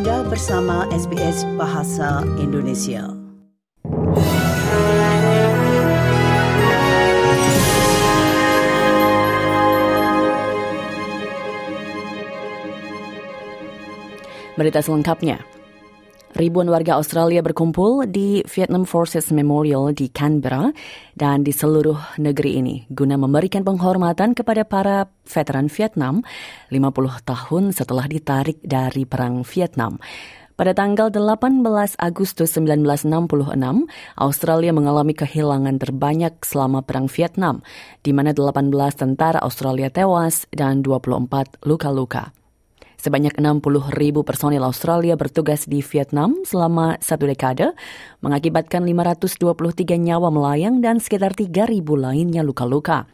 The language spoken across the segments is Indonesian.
Anda bersama SBS Bahasa Indonesia. Berita selengkapnya. Ribuan warga Australia berkumpul di Vietnam Forces Memorial di Canberra dan di seluruh negeri ini guna memberikan penghormatan kepada para veteran Vietnam 50 tahun setelah ditarik dari Perang Vietnam. Pada tanggal 18 Agustus 1966, Australia mengalami kehilangan terbanyak selama Perang Vietnam, di mana 18 tentara Australia tewas dan 24 luka-luka. Sebanyak 60 ribu personil Australia bertugas di Vietnam selama satu dekade, mengakibatkan 523 nyawa melayang dan sekitar 3 ribu lainnya luka-luka.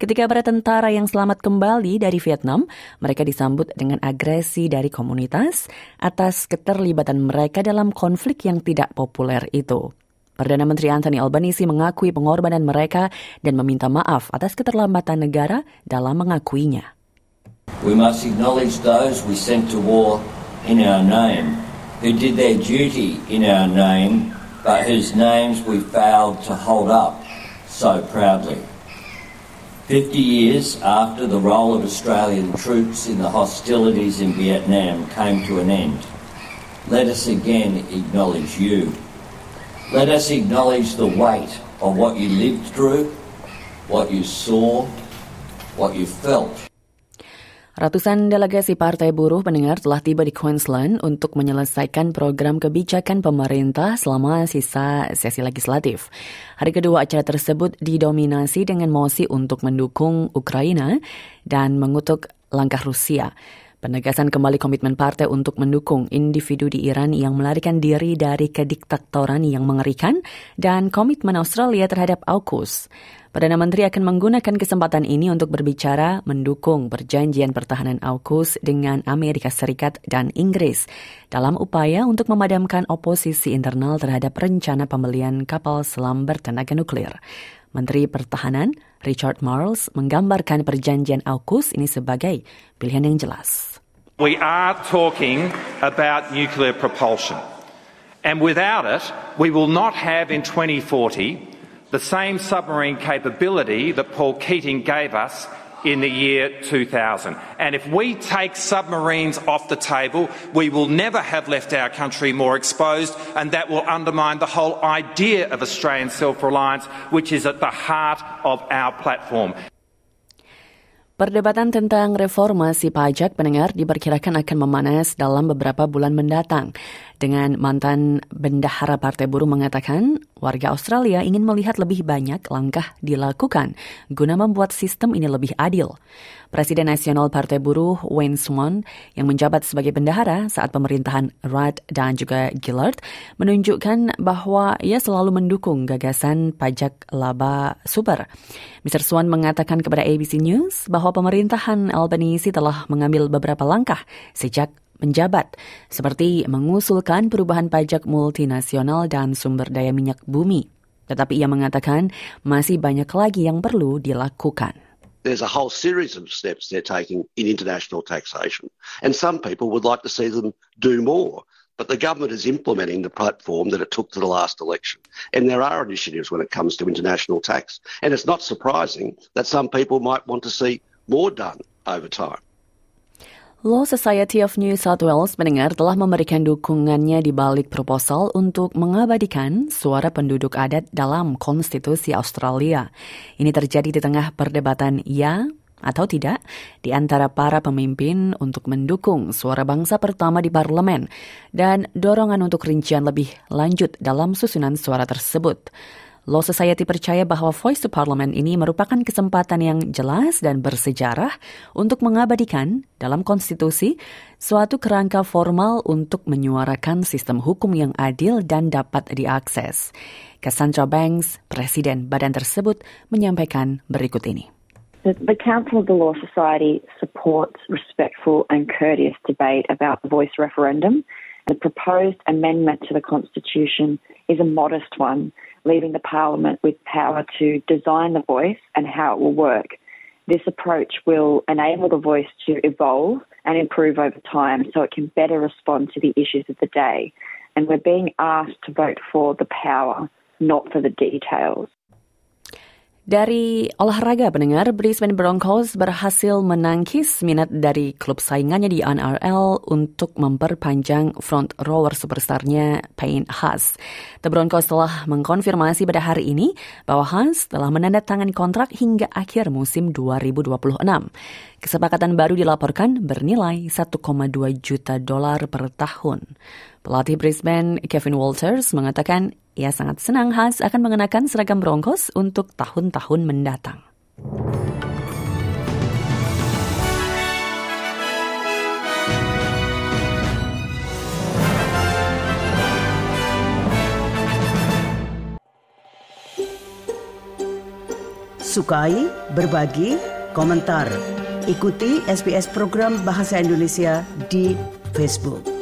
Ketika para tentara yang selamat kembali dari Vietnam, mereka disambut dengan agresi dari komunitas atas keterlibatan mereka dalam konflik yang tidak populer itu. Perdana Menteri Anthony Albanese mengakui pengorbanan mereka dan meminta maaf atas keterlambatan negara dalam mengakuinya. We must acknowledge those we sent to war in our name, who did their duty in our name, but whose names we failed to hold up so proudly. Fifty years after the role of Australian troops in the hostilities in Vietnam came to an end, let us again acknowledge you. Let us acknowledge the weight of what you lived through, what you saw, what you felt. Ratusan delegasi Partai Buruh mendengar telah tiba di Queensland untuk menyelesaikan program kebijakan pemerintah selama sisa sesi legislatif. Hari kedua acara tersebut didominasi dengan mosi untuk mendukung Ukraina dan mengutuk langkah Rusia. Penegasan kembali komitmen partai untuk mendukung individu di Iran yang melarikan diri dari kediktatoran yang mengerikan dan komitmen Australia terhadap AUKUS. Perdana Menteri akan menggunakan kesempatan ini untuk berbicara mendukung perjanjian pertahanan AUKUS dengan Amerika Serikat dan Inggris dalam upaya untuk memadamkan oposisi internal terhadap rencana pembelian kapal selam bertenaga nuklir. Menteri Pertahanan Richard Marles menggambarkan perjanjian AUKUS ini sebagai pilihan yang jelas. We are talking about nuclear propulsion. And without it, we will not have in 2040 the same submarine capability that Paul Keating gave us in the year 2000. And if we take submarines off the table, we will never have left our country more exposed, and that will undermine the whole idea of Australian self reliance, which is at the heart of our platform. Perdebatan tentang reformasi pajak pendengar diperkirakan akan memanas dalam beberapa bulan mendatang. Dengan mantan bendahara Partai Buruh mengatakan, warga Australia ingin melihat lebih banyak langkah dilakukan guna membuat sistem ini lebih adil. Presiden Nasional Partai Buruh Wayne Swan yang menjabat sebagai bendahara saat pemerintahan Rudd dan juga Gillard menunjukkan bahwa ia selalu mendukung gagasan pajak laba super. Mr. Swan mengatakan kepada ABC News bahwa pemerintahan Albanese telah mengambil beberapa langkah sejak menjabat, seperti mengusulkan perubahan pajak multinasional dan sumber daya minyak bumi. Tetapi ia mengatakan masih banyak lagi yang perlu dilakukan. There's a whole series of steps they're taking in international taxation, and some people would like to see them do more. But the government is implementing the platform that it took to the last election. And there are initiatives when it comes to international tax. And it's not surprising that some people might want to see more done over time. Law Society of New South Wales mendengar telah memberikan dukungannya di balik proposal untuk mengabadikan suara penduduk adat dalam konstitusi Australia. Ini terjadi di tengah perdebatan ya atau tidak di antara para pemimpin untuk mendukung suara bangsa pertama di parlemen dan dorongan untuk rincian lebih lanjut dalam susunan suara tersebut. Law Society percaya bahwa Voice to Parliament ini merupakan kesempatan yang jelas dan bersejarah untuk mengabadikan dalam konstitusi suatu kerangka formal untuk menyuarakan sistem hukum yang adil dan dapat diakses. Cassandra Banks, Presiden badan tersebut, menyampaikan berikut ini. The Council of the Law Society supports respectful and courteous debate about the voice referendum. The proposed amendment to the Constitution is a modest one leaving the Parliament with power to design the voice and how it will work. This approach will enable the voice to evolve and improve over time so it can better respond to the issues of the day. And we're being asked to vote for the power, not for the details. Dari olahraga pendengar, Brisbane Broncos berhasil menangkis minat dari klub saingannya di NRL untuk memperpanjang front rower superstarnya Payne Haas. The Broncos telah mengkonfirmasi pada hari ini bahwa Haas telah menandatangani kontrak hingga akhir musim 2026. Kesepakatan baru dilaporkan bernilai 1,2 juta dolar per tahun. Pelatih Brisbane Kevin Walters mengatakan ia sangat senang Hans akan mengenakan seragam Broncos untuk tahun-tahun mendatang. Sukai, berbagi, komentar. Ikuti SBS program Bahasa Indonesia di Facebook.